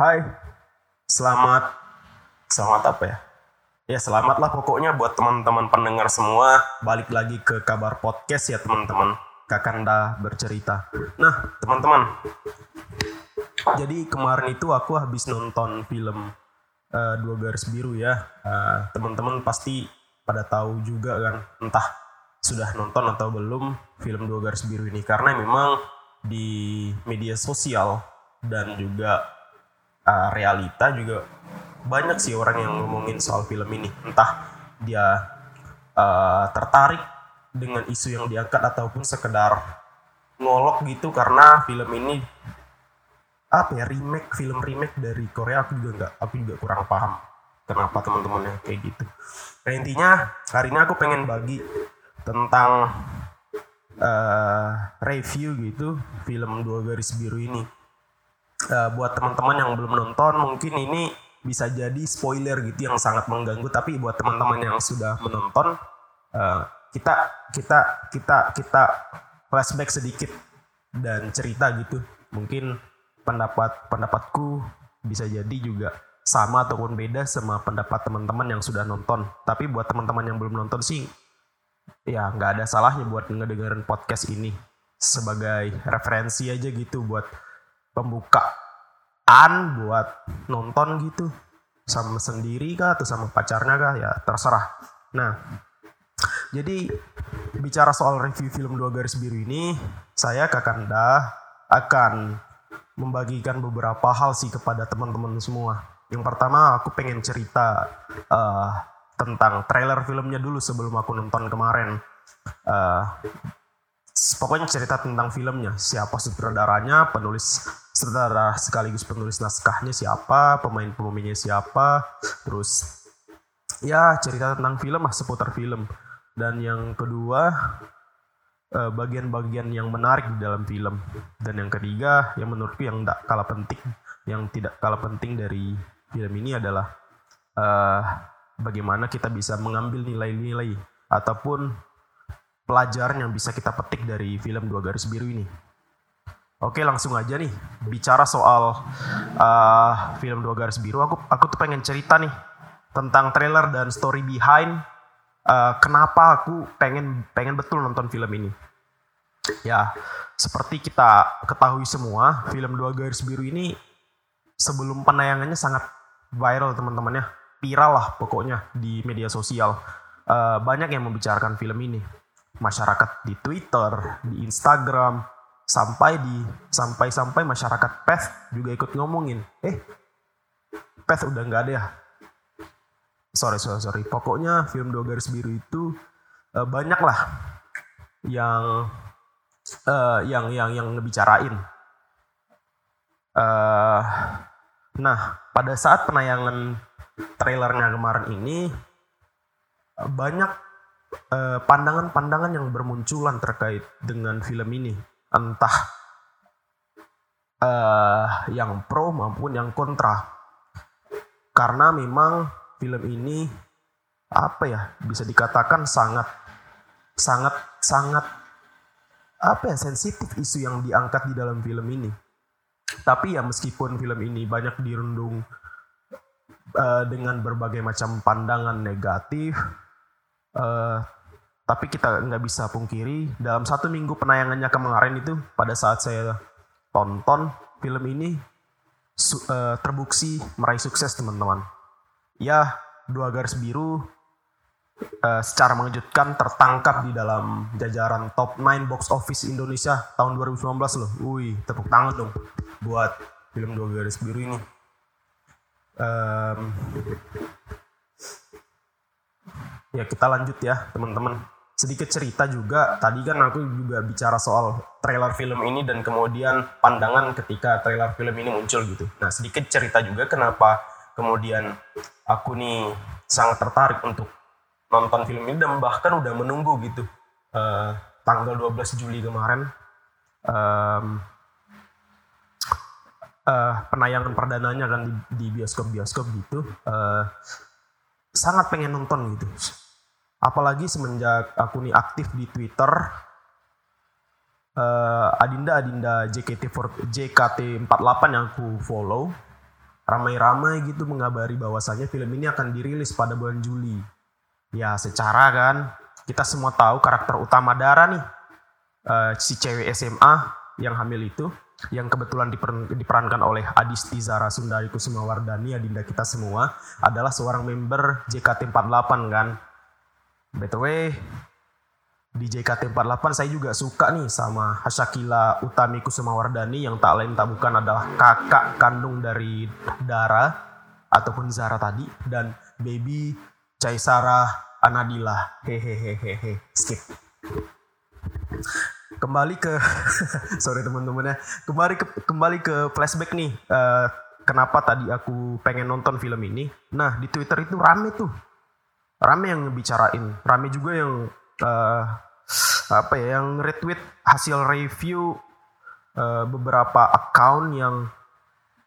Hai, selamat, selamat apa ya? Ya selamat lah pokoknya buat teman-teman pendengar semua. Balik lagi ke kabar podcast ya teman-teman. Kakanda bercerita. Nah teman-teman, jadi kemarin itu aku habis nonton film uh, Dua Garis Biru ya. Uh, teman-teman pasti pada tahu juga kan, entah sudah nonton atau belum film Dua Garis Biru ini. Karena memang di media sosial dan juga uh, realita juga banyak sih orang yang ngomongin soal film ini. Entah dia uh, tertarik dengan isu yang diangkat ataupun sekedar ngolok gitu karena film ini apa ya remake film remake dari Korea aku juga nggak aku juga kurang paham kenapa teman-teman yang kayak gitu. Nah intinya hari ini aku pengen bagi tentang uh, review gitu film dua garis biru ini uh, buat teman-teman yang belum nonton mungkin ini bisa jadi spoiler gitu yang sangat mengganggu. Tapi buat teman-teman yang sudah menonton uh, kita kita kita kita flashback sedikit dan cerita gitu. Mungkin pendapat pendapatku bisa jadi juga sama ataupun beda sama pendapat teman-teman yang sudah nonton. Tapi buat teman-teman yang belum nonton sih ya nggak ada salahnya buat ngedengerin podcast ini. Sebagai referensi aja gitu buat pembukaan buat nonton gitu sama sendiri kah atau sama pacarnya kah ya terserah. Nah, jadi bicara soal review film Dua Garis Biru ini, saya Kakanda akan membagikan beberapa hal sih kepada teman-teman semua. Yang pertama, aku pengen cerita uh, tentang trailer filmnya dulu sebelum aku nonton kemarin. Uh, pokoknya cerita tentang filmnya siapa sutradaranya penulis sutradara sekaligus penulis naskahnya siapa pemain pemainnya siapa terus ya cerita tentang film lah seputar film dan yang kedua eh, bagian-bagian yang menarik di dalam film dan yang ketiga yang menurutku yang tidak kalah penting yang tidak kalah penting dari film ini adalah uh, bagaimana kita bisa mengambil nilai-nilai ataupun pelajaran yang bisa kita petik dari film Dua Garis Biru ini. Oke langsung aja nih bicara soal uh, film Dua Garis Biru. Aku aku tuh pengen cerita nih tentang trailer dan story behind uh, kenapa aku pengen pengen betul nonton film ini. Ya seperti kita ketahui semua film Dua Garis Biru ini sebelum penayangannya sangat viral teman-temannya viral lah pokoknya di media sosial. Uh, banyak yang membicarakan film ini masyarakat di Twitter, di Instagram, sampai di sampai sampai masyarakat PES juga ikut ngomongin, eh PES udah nggak ada ya. Sorry sorry sorry. Pokoknya film dua garis biru itu uh, banyak lah yang uh, yang yang yang ngebicarain. Uh, nah pada saat penayangan trailernya kemarin ini banyak Eh, pandangan-pandangan yang bermunculan terkait dengan film ini, entah uh, yang pro maupun yang kontra, karena memang film ini apa ya bisa dikatakan sangat sangat sangat apa ya sensitif isu yang diangkat di dalam film ini. Tapi ya meskipun film ini banyak dirundung uh, dengan berbagai macam pandangan negatif, Uh, tapi kita nggak bisa pungkiri dalam satu minggu penayangannya kemarin itu pada saat saya tonton film ini uh, terbukti meraih sukses teman-teman. Ya dua garis biru uh, secara mengejutkan tertangkap di dalam jajaran top 9 box office Indonesia tahun 2019 loh. Wih tepuk tangan dong buat film dua garis biru ini. Um, Ya kita lanjut ya teman-teman. Sedikit cerita juga, tadi kan aku juga bicara soal trailer film ini dan kemudian pandangan ketika trailer film ini muncul gitu. Nah sedikit cerita juga kenapa kemudian aku nih sangat tertarik untuk nonton film ini dan bahkan udah menunggu gitu. Uh, tanggal 12 Juli kemarin um, uh, penayangan perdananya kan di, bioskop-bioskop gitu. Uh, sangat pengen nonton gitu apalagi semenjak aku nih aktif di Twitter uh, Adinda Adinda JKT JKT 48 yang aku follow ramai-ramai gitu mengabari bahwasannya film ini akan dirilis pada bulan Juli. Ya secara kan kita semua tahu karakter utama Dara nih uh, si cewek SMA yang hamil itu yang kebetulan diper, diperankan oleh Adisti Zara Sundari Kusuma Wardani adinda kita semua adalah seorang member JKT48 kan. BTW di JKT48 saya juga suka nih sama Hasyakila Utami Kusuma Wardani yang tak lain tak bukan adalah kakak kandung dari Dara ataupun Zara tadi dan baby Caisara Anadila. Hehehehehe skip. Kembali ke sorry teman-teman ya. Kembali ke kembali ke flashback nih uh, kenapa tadi aku pengen nonton film ini? Nah di Twitter itu rame tuh rame yang ngebicarain rame juga yang uh, apa ya yang retweet hasil review uh, beberapa account yang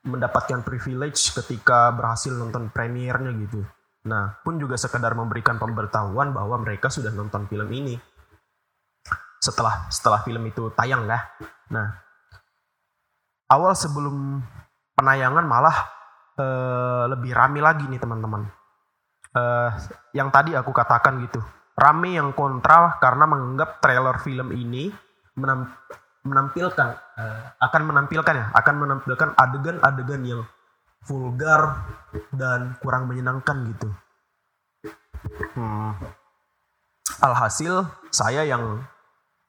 mendapatkan privilege ketika berhasil nonton premiernya gitu. Nah, pun juga sekedar memberikan pemberitahuan bahwa mereka sudah nonton film ini. Setelah setelah film itu tayang lah. Nah, awal sebelum penayangan malah uh, lebih rame lagi nih teman-teman. Uh, yang tadi aku katakan gitu rame yang kontra karena menganggap trailer film ini menam, menampilkan uh, akan menampilkan ya akan menampilkan adegan-adegan yang vulgar dan kurang menyenangkan gitu. Hmm. Alhasil saya yang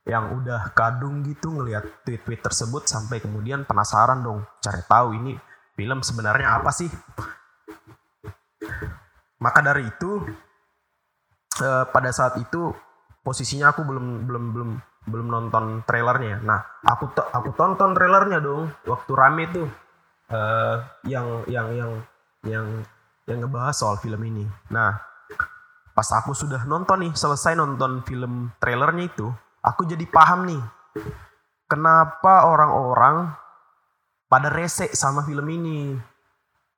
yang udah kadung gitu ngelihat tweet-tweet tersebut sampai kemudian penasaran dong cari tahu ini film sebenarnya apa sih. Maka dari itu uh, pada saat itu posisinya aku belum belum belum belum nonton trailernya. Nah, aku aku tonton trailernya dong waktu rame tuh uh, yang yang yang yang yang ngebahas soal film ini. Nah, pas aku sudah nonton nih, selesai nonton film trailernya itu, aku jadi paham nih kenapa orang-orang pada rese sama film ini.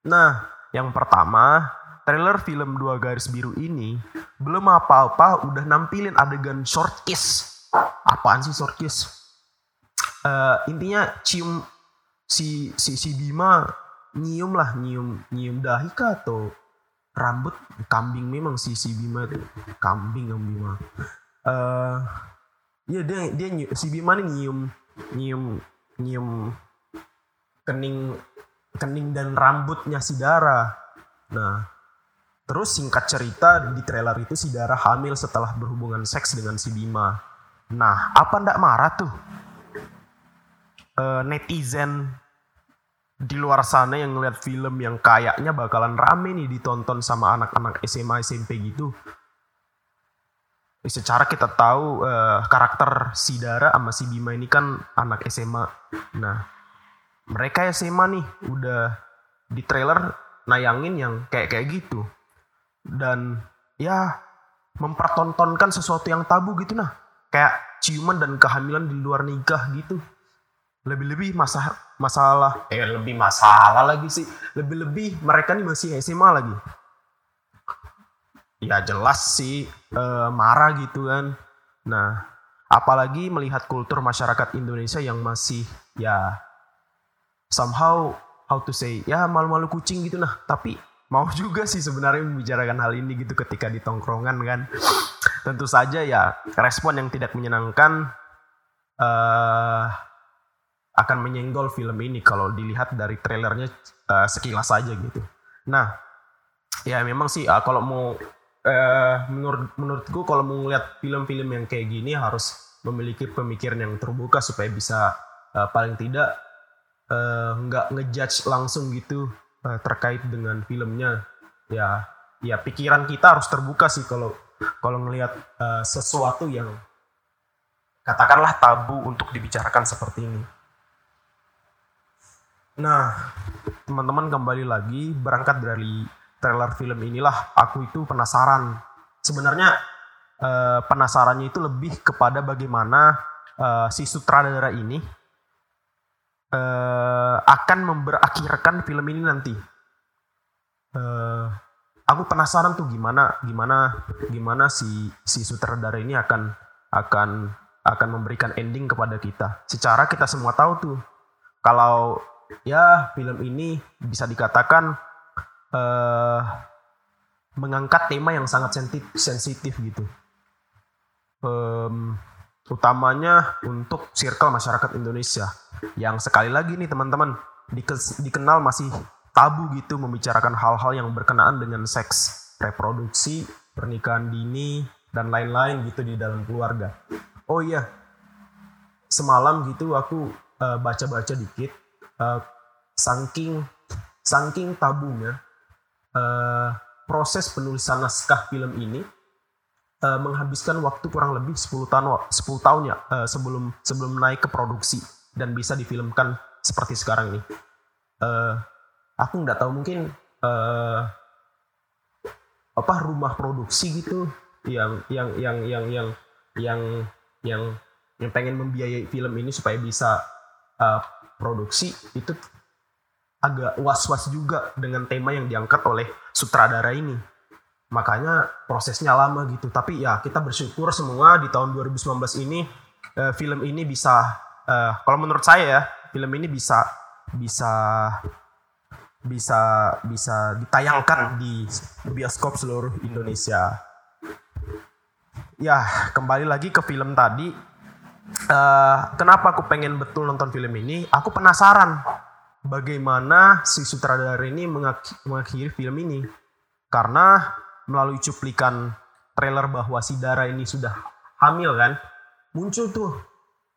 Nah, yang pertama, trailer film Dua Garis Biru ini belum apa-apa udah nampilin adegan short kiss. Apaan sih short kiss? Uh, intinya cium si si si Bima nyium lah nyium nyium dahi kah atau rambut kambing memang si si Bima itu kambing yang Bima. Uh, Iya dia dia si Bima nih nyium nyium nyium kening kening dan rambutnya si Dara. Nah, Terus singkat cerita di trailer itu si Dara hamil setelah berhubungan seks dengan si Bima. Nah, apa ndak marah tuh? Uh, netizen di luar sana yang ngeliat film yang kayaknya bakalan rame nih ditonton sama anak-anak SMA SMP gitu. Secara kita tahu uh, karakter si Dara sama si Bima ini kan anak SMA. Nah, mereka SMA nih udah di trailer nayangin yang kayak kayak gitu dan ya mempertontonkan sesuatu yang tabu gitu nah. Kayak ciuman dan kehamilan di luar nikah gitu. Lebih-lebih masalah masalah eh lebih masalah lagi sih. Lebih-lebih mereka nih masih SMA lagi. Ya jelas sih eh, marah gitu kan. Nah apalagi melihat kultur masyarakat Indonesia yang masih ya somehow how to say ya malu-malu kucing gitu nah. Tapi mau juga sih sebenarnya membicarakan hal ini gitu ketika di tongkrongan kan. Tentu saja ya respon yang tidak menyenangkan uh, akan menyenggol film ini kalau dilihat dari trailernya uh, sekilas saja gitu. Nah, ya memang sih uh, kalau mau uh, menurut menurutku kalau mau ngeliat film-film yang kayak gini harus memiliki pemikiran yang terbuka supaya bisa uh, paling tidak nggak uh, ngejudge langsung gitu uh, terkait dengan filmnya ya ya pikiran kita harus terbuka sih kalau kalau ngelihat uh, sesuatu yang katakanlah tabu untuk dibicarakan seperti ini. Nah, teman-teman kembali lagi berangkat dari trailer film inilah aku itu penasaran. Sebenarnya uh, penasarannya itu lebih kepada bagaimana uh, si sutradara ini uh, akan memberakhirkan film ini nanti. Uh, aku penasaran tuh gimana gimana gimana si si sutradara ini akan akan akan memberikan ending kepada kita. Secara kita semua tahu tuh kalau ya film ini bisa dikatakan uh, mengangkat tema yang sangat sensitif gitu. Um, utamanya untuk circle masyarakat Indonesia yang sekali lagi nih teman-teman dikenal masih tabu gitu membicarakan hal-hal yang berkenaan dengan seks, reproduksi, pernikahan dini dan lain-lain gitu di dalam keluarga. Oh iya, semalam gitu aku uh, baca-baca dikit uh, saking saking tabunya uh, proses penulisan naskah film ini uh, menghabiskan waktu kurang lebih 10 tahun 10 tahun ya uh, sebelum sebelum naik ke produksi dan bisa difilmkan seperti sekarang ini. Uh, aku nggak tahu mungkin uh, apa rumah produksi gitu yang yang yang yang yang yang yang yang pengen membiayai film ini supaya bisa uh, produksi itu agak was-was juga dengan tema yang diangkat oleh sutradara ini. Makanya prosesnya lama gitu. Tapi ya kita bersyukur semua di tahun 2019 ini uh, film ini bisa uh, kalau menurut saya ya film ini bisa bisa bisa bisa ditayangkan di bioskop seluruh Indonesia. Ya, kembali lagi ke film tadi. Uh, kenapa aku pengen betul nonton film ini? Aku penasaran bagaimana si sutradara ini mengakhiri film ini. Karena melalui cuplikan trailer bahwa si Dara ini sudah hamil kan, muncul tuh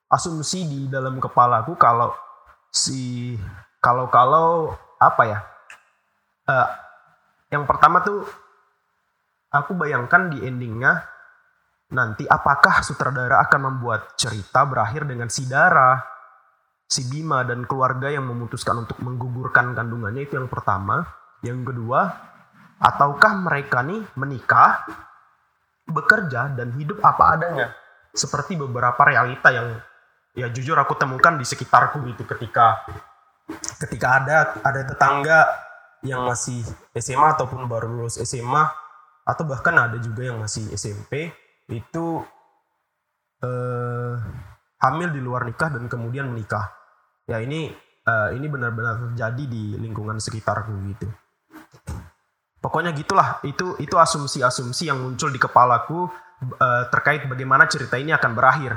asumsi di dalam kepalaku kalau si kalau kalau apa ya? Uh, yang pertama tuh aku bayangkan di endingnya nanti apakah sutradara akan membuat cerita berakhir dengan si Dara si Bima dan keluarga yang memutuskan untuk menggugurkan kandungannya itu yang pertama. Yang kedua ataukah mereka nih menikah bekerja dan hidup apa adanya? Seperti beberapa realita yang ya jujur aku temukan di sekitarku gitu ketika ketika ada ada tetangga yang masih SMA ataupun baru lulus SMA atau bahkan ada juga yang masih SMP itu eh, hamil di luar nikah dan kemudian menikah. Ya ini eh, ini benar-benar terjadi di lingkungan sekitarku gitu pokoknya gitulah itu itu asumsi-asumsi yang muncul di kepalaku eh, terkait bagaimana cerita ini akan berakhir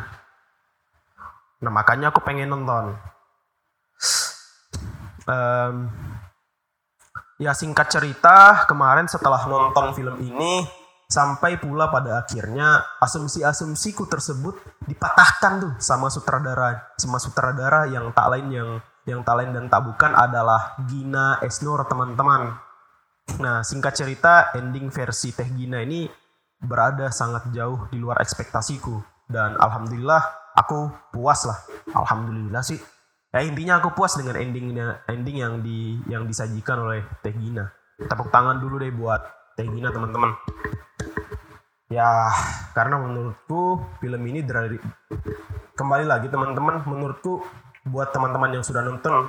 Nah makanya aku pengen nonton. Um, ya singkat cerita kemarin setelah nonton film ini sampai pula pada akhirnya asumsi-asumsiku tersebut dipatahkan tuh sama sutradara sama sutradara yang tak lain yang yang tak lain dan tak bukan adalah Gina Esnur teman-teman. Nah singkat cerita ending versi Teh Gina ini berada sangat jauh di luar ekspektasiku. Dan alhamdulillah aku puas lah. Alhamdulillah sih. Ya intinya aku puas dengan endingnya ending yang di yang disajikan oleh Teh Gina. Tepuk tangan dulu deh buat Teh Gina teman-teman. Ya karena menurutku film ini dari kembali lagi teman-teman menurutku buat teman-teman yang sudah nonton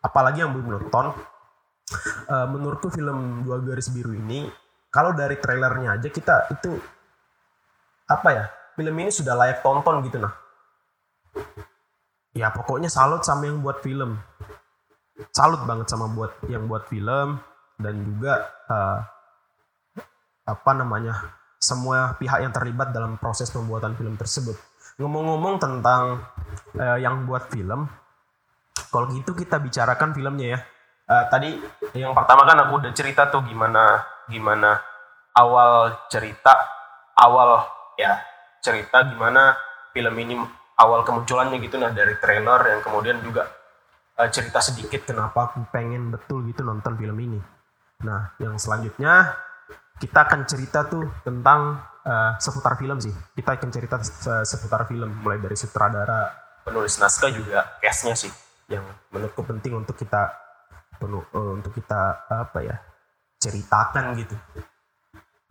apalagi yang belum nonton uh, menurutku film dua garis biru ini kalau dari trailernya aja kita itu apa ya film ini sudah layak tonton gitu nah. Ya pokoknya salut sama yang buat film. Salut banget sama buat yang buat film dan juga uh, apa namanya semua pihak yang terlibat dalam proses pembuatan film tersebut. Ngomong-ngomong tentang uh, yang buat film kalau gitu kita bicarakan filmnya ya uh, tadi yang pertama kan aku udah cerita tuh gimana gimana awal cerita awal ya cerita gimana film ini awal kemunculannya gitu nah dari trailer yang kemudian juga uh, cerita sedikit kenapa aku pengen betul gitu nonton film ini. Nah, yang selanjutnya kita akan cerita tuh tentang uh, seputar film sih. Kita akan cerita seputar film mulai dari sutradara, penulis naskah juga case-nya sih yang menurutku penting untuk kita penuh uh, untuk kita apa ya ceritakan gitu.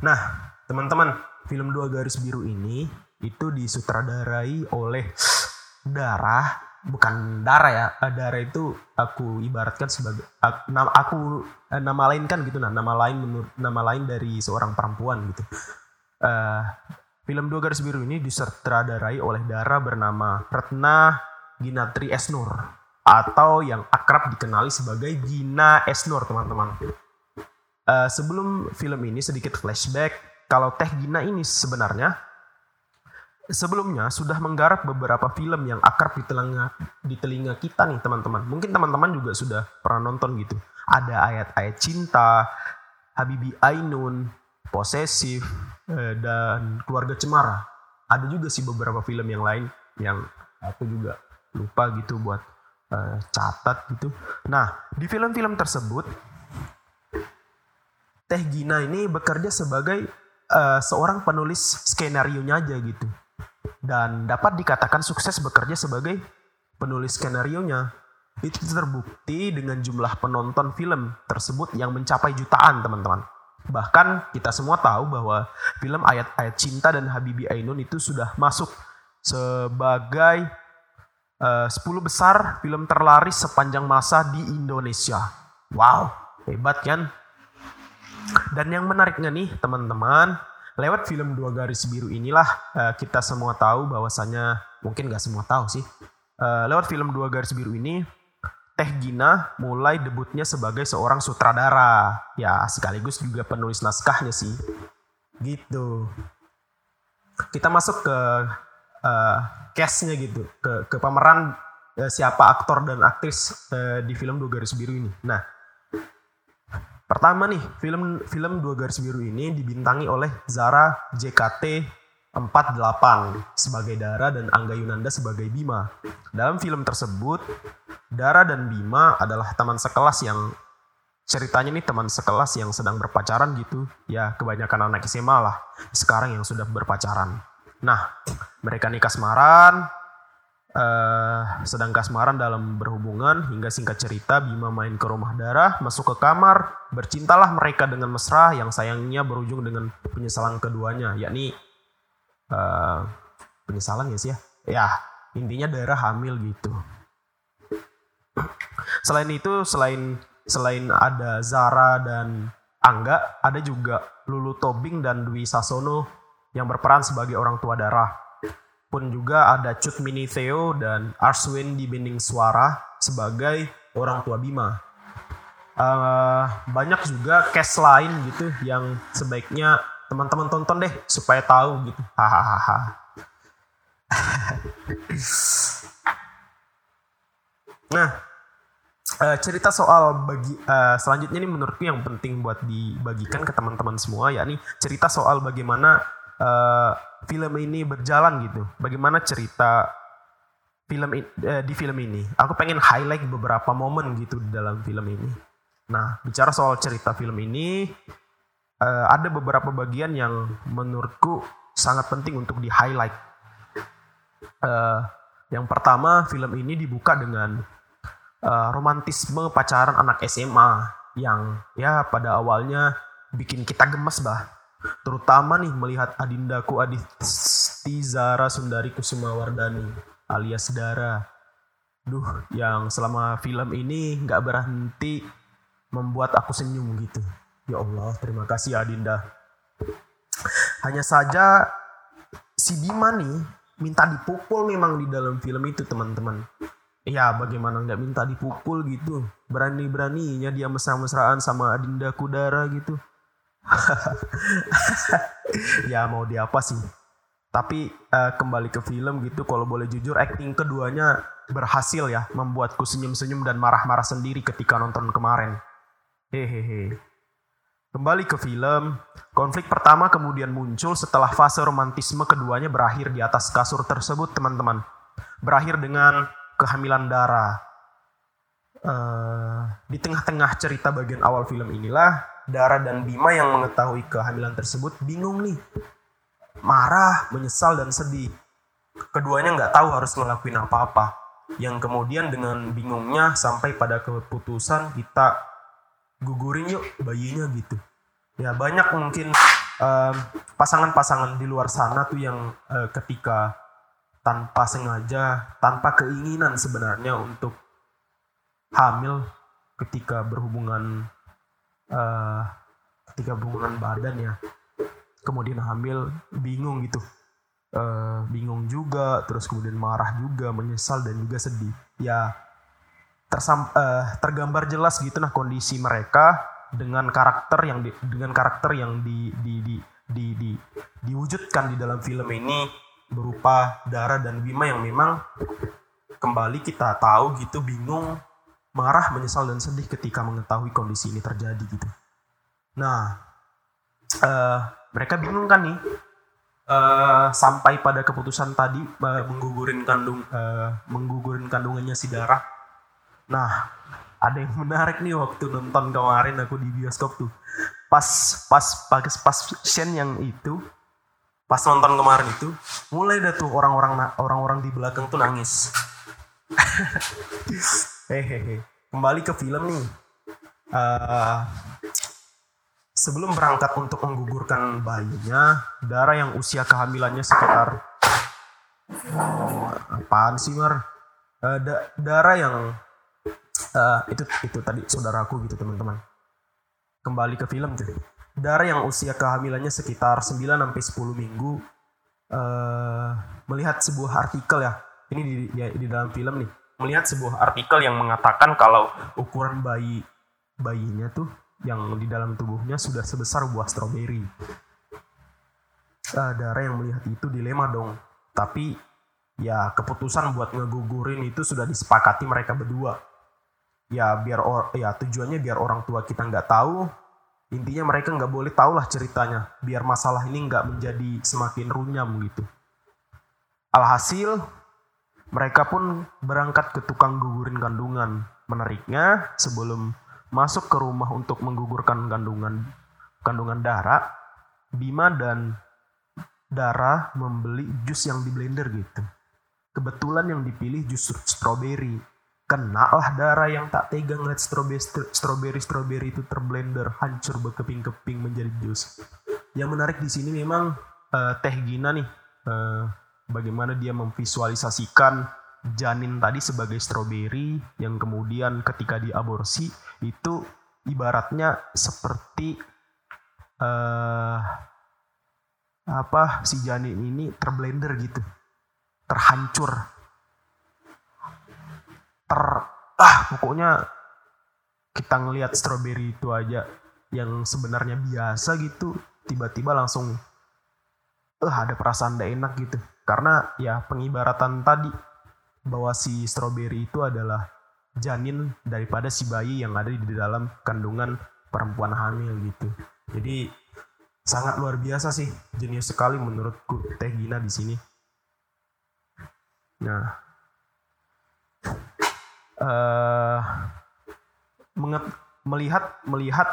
Nah, teman-teman, film dua garis biru ini itu disutradarai oleh darah bukan darah ya eh, darah itu aku ibaratkan sebagai nama aku eh, nama lain kan gitu nah nama lain menurut nama lain dari seorang perempuan gitu uh, film dua garis biru ini disutradarai oleh darah bernama Retna Ginatri Esnur atau yang akrab dikenali sebagai Gina Esnur teman-teman. Uh, sebelum film ini sedikit flashback, kalau Teh Gina ini sebenarnya sebelumnya sudah menggarap beberapa film yang akrab di telinga di telinga kita nih teman-teman. Mungkin teman-teman juga sudah pernah nonton gitu. Ada ayat-ayat cinta, Habibi Ainun, Posesif, eh, dan Keluarga Cemara. Ada juga sih beberapa film yang lain yang aku juga lupa gitu buat uh, catat gitu. Nah, di film-film tersebut Teh Gina ini bekerja sebagai uh, seorang penulis skenario nya aja gitu. Dan dapat dikatakan sukses bekerja sebagai penulis skenario nya. Itu terbukti dengan jumlah penonton film tersebut yang mencapai jutaan, teman-teman. Bahkan kita semua tahu bahwa film Ayat-Ayat Cinta dan Habibi Ainun itu sudah masuk sebagai uh, eh, 10 besar film terlaris sepanjang masa di Indonesia. Wow, hebat kan? Dan yang menariknya nih teman-teman, lewat film Dua Garis Biru inilah uh, kita semua tahu bahwasanya mungkin gak semua tahu sih. Uh, lewat film Dua Garis Biru ini, Teh Gina mulai debutnya sebagai seorang sutradara. Ya, sekaligus juga penulis naskahnya sih. Gitu. Kita masuk ke uh, cast-nya gitu ke ke pemeran uh, siapa aktor dan aktris uh, di film Dua Garis Biru ini. Nah, pertama nih film film Dua Garis Biru ini dibintangi oleh Zara JKT 48 sebagai Dara dan Angga Yunanda sebagai Bima. Dalam film tersebut, Dara dan Bima adalah teman sekelas yang ceritanya nih teman sekelas yang sedang berpacaran gitu. Ya, kebanyakan anak SMA lah sekarang yang sudah berpacaran. Nah, mereka nikah semaran, uh, sedang kasmaran dalam berhubungan hingga singkat cerita Bima main ke rumah darah, masuk ke kamar, bercintalah mereka dengan mesra yang sayangnya berujung dengan penyesalan keduanya, yakni uh, penyesalan ya sih ya, ya intinya darah hamil gitu. Selain itu, selain selain ada Zara dan Angga, ada juga Lulu Tobing dan Dwi Sasono yang berperan sebagai orang tua darah. Pun juga ada Cut Mini Theo dan Arswin di Binding Suara sebagai orang tua Bima. Uh, banyak juga cast lain gitu yang sebaiknya teman-teman tonton deh supaya tahu gitu. Hahaha. nah, uh, cerita soal bagi uh, selanjutnya ini menurutku yang penting buat dibagikan ke teman-teman semua yakni cerita soal bagaimana uh, film ini berjalan gitu. Bagaimana cerita film uh, di film ini? Aku pengen highlight beberapa momen gitu di dalam film ini. Nah, bicara soal cerita film ini, uh, ada beberapa bagian yang menurutku sangat penting untuk di highlight. Uh, yang pertama, film ini dibuka dengan uh, romantisme pacaran anak SMA yang ya pada awalnya bikin kita gemes bah Terutama nih melihat adindaku Adisti Zara Sundari Kusumawardani alias Dara. Duh, yang selama film ini nggak berhenti membuat aku senyum gitu. Ya Allah, terima kasih Adinda. Hanya saja si Bima nih minta dipukul memang di dalam film itu teman-teman. Ya bagaimana nggak minta dipukul gitu. Berani-beraninya dia mesra-mesraan sama Adinda Kudara gitu. ya mau di apa sih? Tapi uh, kembali ke film gitu kalau boleh jujur acting keduanya berhasil ya membuatku senyum-senyum dan marah-marah sendiri ketika nonton kemarin. Hehehe. Kembali ke film konflik pertama kemudian muncul setelah fase romantisme keduanya berakhir di atas kasur tersebut teman-teman. Berakhir dengan kehamilan darah uh, di tengah-tengah cerita bagian awal film inilah Dara dan Bima yang mengetahui kehamilan tersebut bingung nih. Marah, menyesal, dan sedih. Keduanya nggak tahu harus ngelakuin apa-apa. Yang kemudian dengan bingungnya sampai pada keputusan kita gugurin yuk bayinya gitu. Ya banyak mungkin pasangan-pasangan um, di luar sana tuh yang uh, ketika tanpa sengaja, tanpa keinginan sebenarnya untuk hamil ketika berhubungan uh, ketika hubungan badan ya. Kemudian hamil bingung gitu. Uh, bingung juga terus kemudian marah juga menyesal dan juga sedih. Ya tersam, uh, tergambar jelas gitu nah kondisi mereka dengan karakter yang di, dengan karakter yang di, di, di, di, di, diwujudkan di dalam film ini berupa Dara dan Bima yang memang kembali kita tahu gitu bingung marah menyesal dan sedih ketika mengetahui kondisi ini terjadi gitu. Nah uh, mereka bingung kan nih uh, sampai pada keputusan tadi uh, menggugurin kandung uh, menggugurin kandungannya si Dara. Nah ada yang menarik nih waktu nonton kemarin aku di bioskop tuh. Pas pas pas pas scene yang itu pas nonton kemarin itu mulai dah tuh orang-orang orang-orang di belakang tuh nangis hehehe. Kembali ke film nih. Uh, sebelum berangkat untuk menggugurkan bayinya darah yang usia kehamilannya sekitar apaan sih mar? Uh, da darah yang uh, itu itu tadi saudaraku gitu teman-teman. Kembali ke film tuh Dara yang usia kehamilannya sekitar 9 sampai 10 minggu uh, melihat sebuah artikel ya. Ini di, ya, di dalam film nih melihat sebuah artikel yang mengatakan kalau ukuran bayi bayinya tuh yang di dalam tubuhnya sudah sebesar buah stroberi. Uh, Dara yang melihat itu dilema dong. Tapi ya keputusan buat ngegugurin itu sudah disepakati mereka berdua. Ya biar or, ya tujuannya biar orang tua kita nggak tahu intinya mereka nggak boleh tahu lah ceritanya. Biar masalah ini nggak menjadi semakin runyam gitu. Alhasil mereka pun berangkat ke tukang gugurin kandungan. Menariknya sebelum masuk ke rumah untuk menggugurkan kandungan kandungan darah Bima dan Dara membeli jus yang di blender gitu. Kebetulan yang dipilih jus stroberi kena lah darah yang tak tega ngeliat stroberi stroberi stroberi itu terblender hancur berkeping-keping menjadi jus. Yang menarik di sini memang uh, teh Gina nih uh, bagaimana dia memvisualisasikan janin tadi sebagai stroberi yang kemudian ketika diaborsi itu ibaratnya seperti uh, apa si janin ini terblender gitu. Terhancur. Ter ah pokoknya kita ngelihat strawberry itu aja yang sebenarnya biasa gitu tiba-tiba langsung eh uh, ada perasaan tidak enak gitu karena ya pengibaratan tadi bahwa si strawberry itu adalah janin daripada si bayi yang ada di dalam kandungan perempuan hamil gitu. Jadi sangat luar biasa sih jenius sekali menurutku Teh Gina di sini. Nah uh, melihat melihat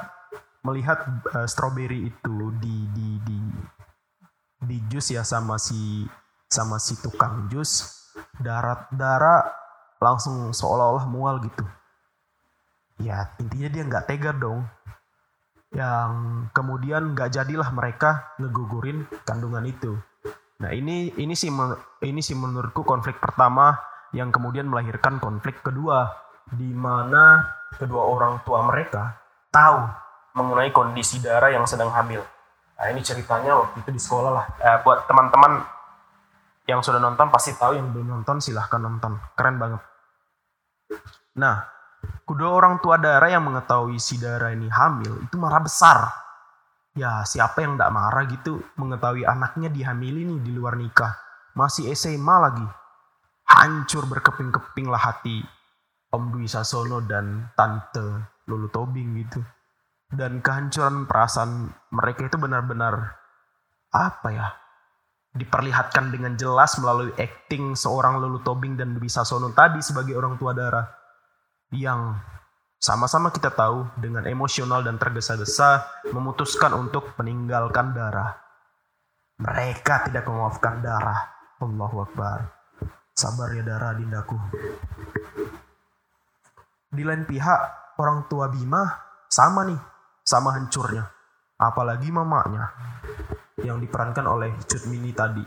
melihat uh, strawberry itu di di di di jus ya sama si sama si tukang jus darat darah langsung seolah-olah mual gitu ya intinya dia nggak tega dong yang kemudian nggak jadilah mereka ngegugurin kandungan itu nah ini ini sih ini sih menurutku konflik pertama yang kemudian melahirkan konflik kedua di mana kedua orang tua mereka tahu mengenai kondisi darah yang sedang hamil. Nah ini ceritanya waktu itu di sekolah lah. Eh, buat teman-teman yang sudah nonton pasti tahu, yang belum nonton silahkan nonton. Keren banget. Nah, kedua orang tua darah yang mengetahui si darah ini hamil itu marah besar. Ya siapa yang tidak marah gitu mengetahui anaknya dihamili nih di luar nikah. Masih SMA lagi hancur berkeping-keping lah hati Om Dwi Sasono dan Tante Lulu Tobing gitu. Dan kehancuran perasaan mereka itu benar-benar apa ya? Diperlihatkan dengan jelas melalui acting seorang Lulu Tobing dan Dwi Sasono tadi sebagai orang tua darah. Yang sama-sama kita tahu dengan emosional dan tergesa-gesa memutuskan untuk meninggalkan darah. Mereka tidak memaafkan darah. Allahu Akbar. Sabar ya darah dindaku. Di lain pihak, orang tua Bima sama nih, sama hancurnya. Apalagi mamanya yang diperankan oleh Cut Mini tadi.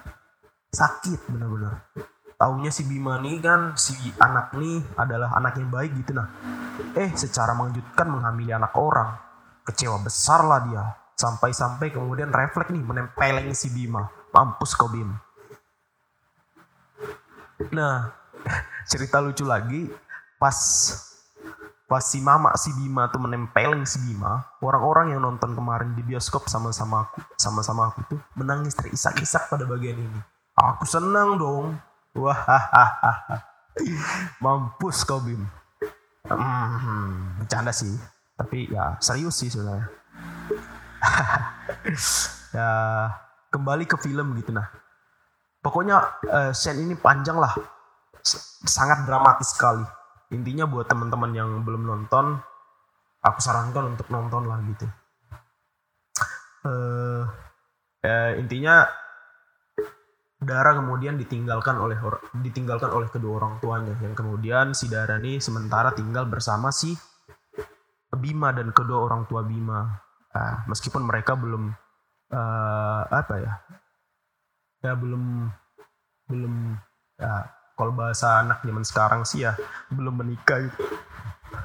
Sakit benar-benar. Taunya si Bima nih kan, si anak nih adalah anak yang baik gitu nah. Eh, secara mengejutkan menghamili anak orang. Kecewa besar lah dia. Sampai-sampai kemudian refleks nih menempeleng si Bima. Mampus kau Bim. Nah, cerita lucu lagi pas pas si mama si Bima tuh menempelin si Bima orang-orang yang nonton kemarin di bioskop sama-sama aku sama-sama aku tuh menangis terisak-isak pada bagian ini. Aku senang dong. Wah mampus kau Bim. Hmm, bercanda sih. Tapi ya serius sih sebenarnya. Ya kembali ke film gitu nah. Pokoknya uh, scene ini panjang lah. Sangat dramatis sekali intinya buat teman-teman yang belum nonton aku sarankan untuk nonton lah gitu. Uh, uh, intinya Dara kemudian ditinggalkan oleh ditinggalkan oleh kedua orang tuanya. Yang kemudian si Dara nih sementara tinggal bersama si Bima dan kedua orang tua Bima. Uh, meskipun mereka belum uh, apa ya? Ya belum belum ya kalau bahasa anak zaman sekarang sih ya belum menikah gitu.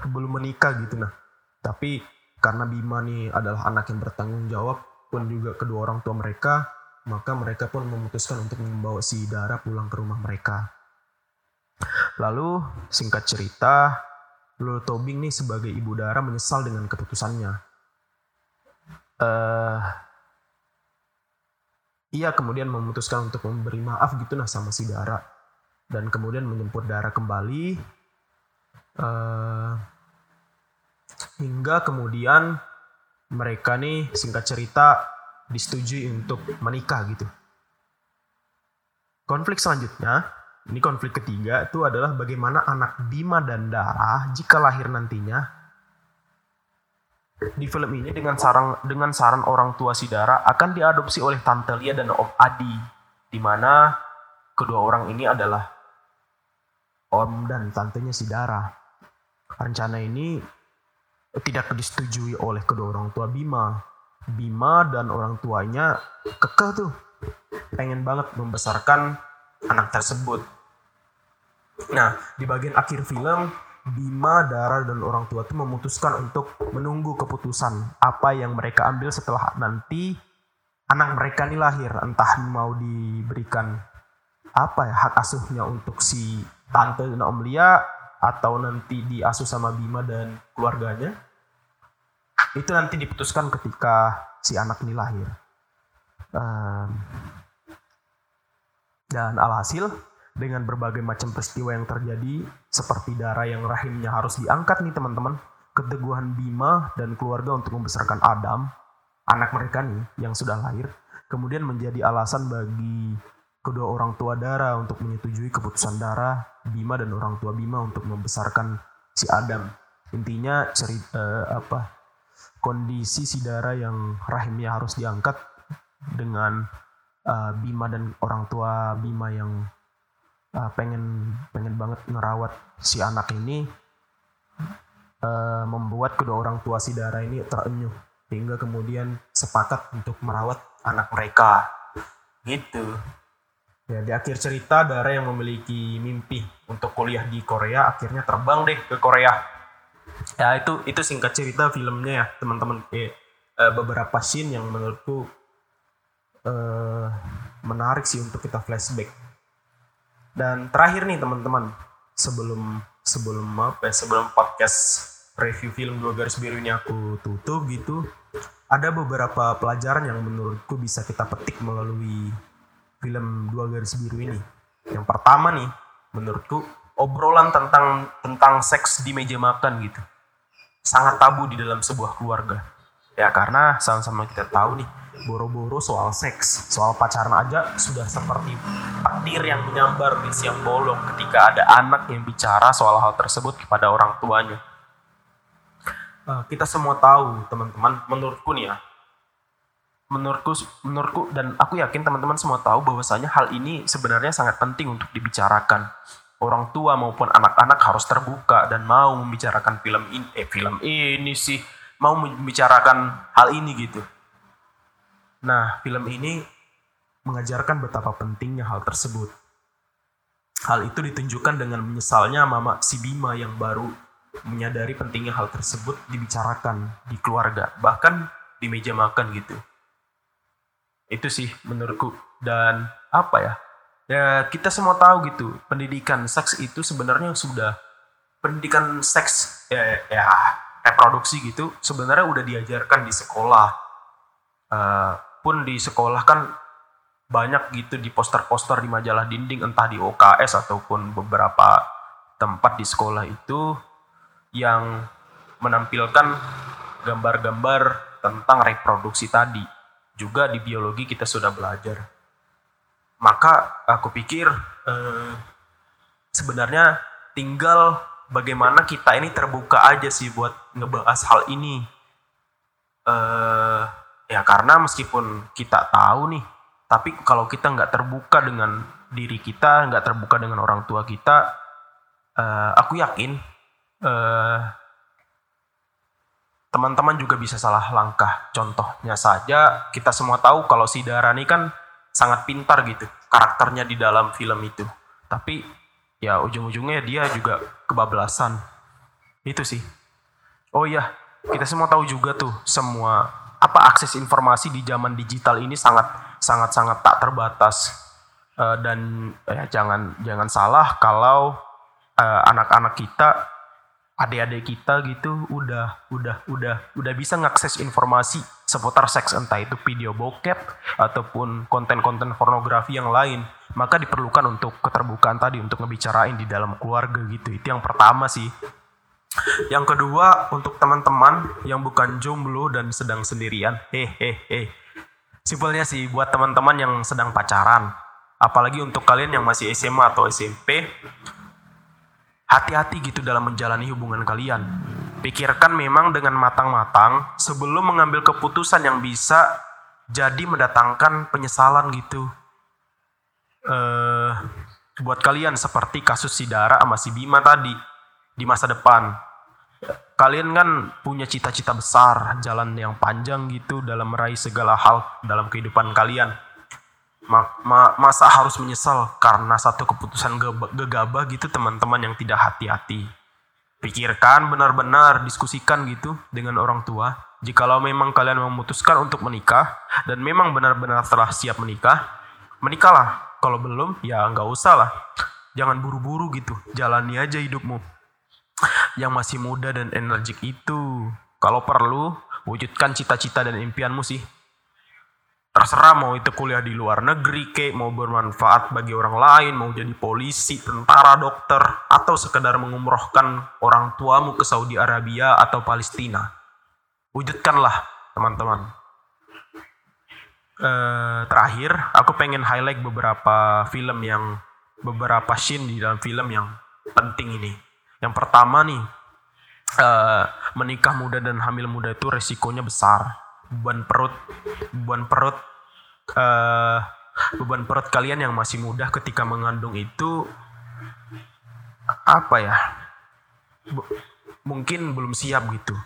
belum menikah gitu nah. Tapi karena Bima nih adalah anak yang bertanggung jawab pun juga kedua orang tua mereka maka mereka pun memutuskan untuk membawa si Dara pulang ke rumah mereka. Lalu singkat cerita Lulu Tobing nih sebagai ibu Dara menyesal dengan keputusannya. Uh, ia kemudian memutuskan untuk memberi maaf gitu nah sama si Dara dan kemudian menjemput darah kembali uh, hingga kemudian mereka nih singkat cerita disetujui untuk menikah gitu. Konflik selanjutnya, ini konflik ketiga itu adalah bagaimana anak Bima dan Dara jika lahir nantinya di film ini dengan saran dengan saran orang tua si Dara akan diadopsi oleh Tante Lia dan Om Adi, di mana kedua orang ini adalah om dan tantenya si Dara. Rencana ini tidak disetujui oleh kedua orang tua Bima. Bima dan orang tuanya kekeh tuh pengen banget membesarkan anak tersebut. Nah, di bagian akhir film, Bima, Dara, dan orang tua tuh memutuskan untuk menunggu keputusan apa yang mereka ambil setelah nanti anak mereka ini lahir. Entah mau diberikan apa ya hak asuhnya untuk si tante dan Om Lia atau nanti diasuh sama Bima dan keluarganya itu nanti diputuskan ketika si anak ini lahir. Um, dan alhasil dengan berbagai macam peristiwa yang terjadi seperti darah yang rahimnya harus diangkat nih teman-teman keteguhan Bima dan keluarga untuk membesarkan Adam anak mereka nih yang sudah lahir kemudian menjadi alasan bagi kedua orang tua Dara untuk menyetujui keputusan Dara, Bima dan orang tua Bima untuk membesarkan si Adam. Intinya cerita uh, apa kondisi si Dara yang rahimnya harus diangkat dengan uh, Bima dan orang tua Bima yang uh, pengen pengen banget ngerawat si anak ini uh, membuat kedua orang tua si Dara ini terenyuh hingga kemudian sepakat untuk merawat anak mereka gitu Ya, di akhir cerita Dara yang memiliki mimpi untuk kuliah di Korea akhirnya terbang deh ke Korea. Ya itu itu singkat cerita filmnya ya teman-teman. Eh, beberapa scene yang menurutku eh, menarik sih untuk kita flashback. Dan terakhir nih teman-teman sebelum sebelum apa ya, sebelum podcast review film dua garis biru ini aku tutup gitu ada beberapa pelajaran yang menurutku bisa kita petik melalui film dua garis biru ini. Yang pertama nih, menurutku obrolan tentang tentang seks di meja makan gitu. Sangat tabu di dalam sebuah keluarga. Ya karena sama-sama kita tahu nih, boro-boro soal seks, soal pacaran aja sudah seperti petir yang menyambar di siang bolong ketika ada anak yang bicara soal hal tersebut kepada orang tuanya. Uh, kita semua tahu, teman-teman, menurutku nih ya, menurutku menurutku dan aku yakin teman-teman semua tahu bahwasanya hal ini sebenarnya sangat penting untuk dibicarakan. Orang tua maupun anak-anak harus terbuka dan mau membicarakan film ini eh film ini sih mau membicarakan hal ini gitu. Nah film ini mengajarkan betapa pentingnya hal tersebut. Hal itu ditunjukkan dengan menyesalnya mama si Bima yang baru menyadari pentingnya hal tersebut dibicarakan di keluarga bahkan di meja makan gitu itu sih menurutku. Dan apa ya? Ya kita semua tahu gitu pendidikan seks itu sebenarnya sudah pendidikan seks ya, ya reproduksi gitu sebenarnya udah diajarkan di sekolah. Uh, pun di sekolah kan banyak gitu di poster-poster di majalah dinding entah di OKS ataupun beberapa tempat di sekolah itu yang menampilkan gambar-gambar tentang reproduksi tadi juga di biologi kita sudah belajar maka aku pikir eh, sebenarnya tinggal bagaimana kita ini terbuka aja sih buat ngebahas hal ini. Uh, ya karena meskipun kita tahu nih, tapi kalau kita nggak terbuka dengan diri kita, nggak terbuka dengan orang tua kita, uh, aku yakin uh, teman-teman juga bisa salah langkah. Contohnya saja, kita semua tahu kalau si Darani kan sangat pintar gitu karakternya di dalam film itu. Tapi ya ujung-ujungnya dia juga kebablasan. Itu sih. Oh iya, kita semua tahu juga tuh semua apa akses informasi di zaman digital ini sangat sangat sangat tak terbatas uh, dan ya jangan jangan salah kalau uh, anak-anak kita adik-adik kita gitu udah udah udah udah bisa ngakses informasi seputar seks entah itu video bokep ataupun konten-konten pornografi yang lain. Maka diperlukan untuk keterbukaan tadi untuk ngebicarain di dalam keluarga gitu. Itu yang pertama sih. Yang kedua untuk teman-teman yang bukan jomblo dan sedang sendirian. Hehehe. Simpelnya sih buat teman-teman yang sedang pacaran. Apalagi untuk kalian yang masih SMA atau SMP hati-hati gitu dalam menjalani hubungan kalian. Pikirkan memang dengan matang-matang sebelum mengambil keputusan yang bisa jadi mendatangkan penyesalan gitu. Uh, buat kalian seperti kasus si Dara sama si Bima tadi di masa depan. Kalian kan punya cita-cita besar, jalan yang panjang gitu dalam meraih segala hal dalam kehidupan kalian ma ma masa harus menyesal karena satu keputusan gegabah gitu teman-teman yang tidak hati-hati. Pikirkan benar-benar, diskusikan gitu dengan orang tua. Jikalau memang kalian memutuskan untuk menikah dan memang benar-benar telah siap menikah, menikahlah. Kalau belum, ya nggak usah lah. Jangan buru-buru gitu, jalani aja hidupmu. Yang masih muda dan energik itu, kalau perlu, wujudkan cita-cita dan impianmu sih terserah mau itu kuliah di luar negeri kek mau bermanfaat bagi orang lain mau jadi polisi tentara dokter atau sekedar mengumrohkan orang tuamu ke Saudi Arabia atau Palestina. Wujudkanlah teman-teman. Eh, terakhir aku pengen highlight beberapa film yang beberapa scene di dalam film yang penting ini. Yang pertama nih eh, menikah muda dan hamil muda itu resikonya besar. Beban perut beban perut uh, beban perut kalian yang masih muda ketika mengandung itu apa ya? B mungkin belum siap gitu.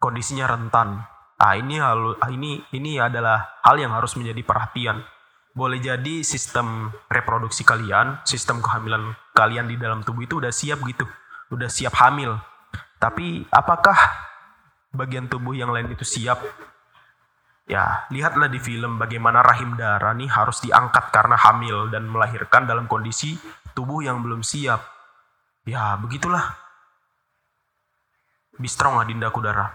Kondisinya rentan. Ah ini hal ini ini adalah hal yang harus menjadi perhatian. Boleh jadi sistem reproduksi kalian sistem kehamilan kalian di dalam tubuh itu udah siap gitu. Udah siap hamil. Tapi apakah bagian tubuh yang lain itu siap Ya, lihatlah di film bagaimana rahim Dara nih harus diangkat karena hamil dan melahirkan dalam kondisi tubuh yang belum siap. Ya, begitulah. Be strong Adinda Kudara.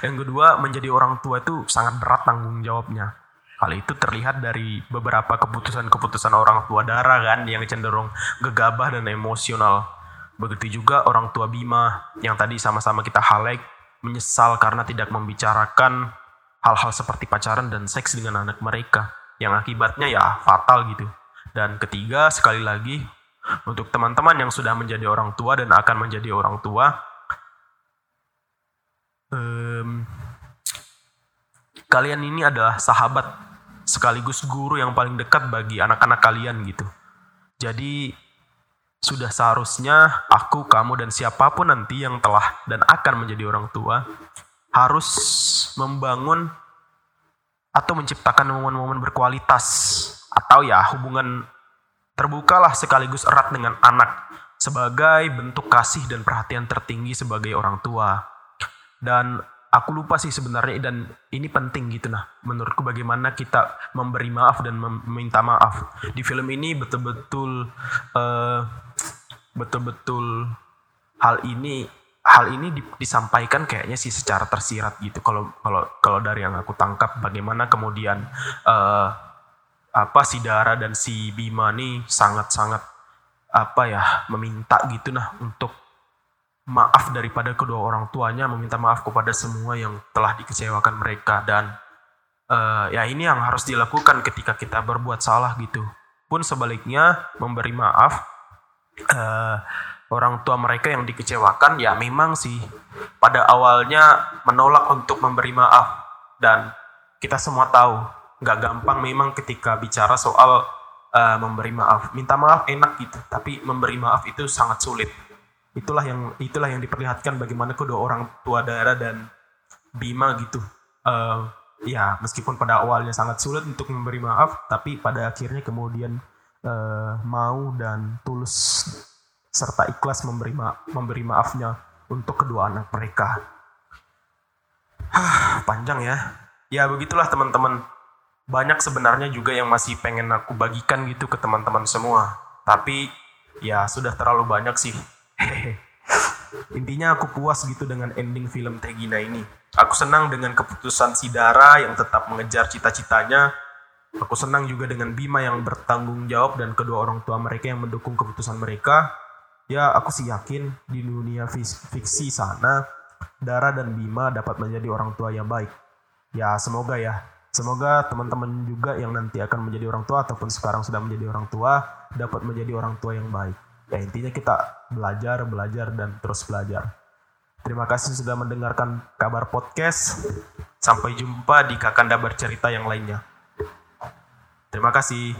Yang kedua, menjadi orang tua itu sangat berat tanggung jawabnya. Hal itu terlihat dari beberapa keputusan-keputusan orang tua Dara kan yang cenderung gegabah dan emosional. Begitu juga orang tua Bima yang tadi sama-sama kita highlight menyesal karena tidak membicarakan hal-hal seperti pacaran dan seks dengan anak mereka yang akibatnya ya fatal gitu. Dan ketiga, sekali lagi untuk teman-teman yang sudah menjadi orang tua dan akan menjadi orang tua, um, kalian ini adalah sahabat sekaligus guru yang paling dekat bagi anak-anak kalian gitu. Jadi sudah seharusnya aku, kamu, dan siapa pun nanti yang telah dan akan menjadi orang tua harus membangun atau menciptakan momen-momen berkualitas atau ya hubungan terbukalah sekaligus erat dengan anak sebagai bentuk kasih dan perhatian tertinggi sebagai orang tua. Dan aku lupa sih sebenarnya dan ini penting gitu nah. Menurutku bagaimana kita memberi maaf dan meminta maaf. Di film ini betul-betul uh, betul-betul hal ini hal ini disampaikan kayaknya sih secara tersirat gitu. Kalau kalau kalau dari yang aku tangkap bagaimana kemudian uh, apa si Dara dan si Bima nih sangat-sangat apa ya meminta gitu nah untuk maaf daripada kedua orang tuanya meminta maaf kepada semua yang telah dikecewakan mereka. Dan uh, ya ini yang harus dilakukan ketika kita berbuat salah gitu. Pun sebaliknya memberi maaf uh, orang tua mereka yang dikecewakan ya memang sih pada awalnya menolak untuk memberi maaf. Dan kita semua tahu nggak gampang memang ketika bicara soal uh, memberi maaf. Minta maaf enak gitu tapi memberi maaf itu sangat sulit itulah yang itulah yang diperlihatkan bagaimana kedua orang tua Dara dan Bima gitu uh, ya meskipun pada awalnya sangat sulit untuk memberi maaf tapi pada akhirnya kemudian uh, mau dan tulus serta ikhlas memberi ma memberi maafnya untuk kedua anak mereka. Hah, panjang ya. Ya begitulah teman-teman. Banyak sebenarnya juga yang masih pengen aku bagikan gitu ke teman-teman semua. Tapi ya sudah terlalu banyak sih. Intinya aku puas gitu dengan ending film Tegina ini. Aku senang dengan keputusan si Dara yang tetap mengejar cita-citanya. Aku senang juga dengan Bima yang bertanggung jawab dan kedua orang tua mereka yang mendukung keputusan mereka ya aku sih yakin di dunia fiksi sana Dara dan Bima dapat menjadi orang tua yang baik. Ya semoga ya. Semoga teman-teman juga yang nanti akan menjadi orang tua ataupun sekarang sudah menjadi orang tua dapat menjadi orang tua yang baik. Ya intinya kita belajar, belajar dan terus belajar. Terima kasih sudah mendengarkan kabar podcast. Sampai jumpa di Kakanda bercerita yang lainnya. Terima kasih.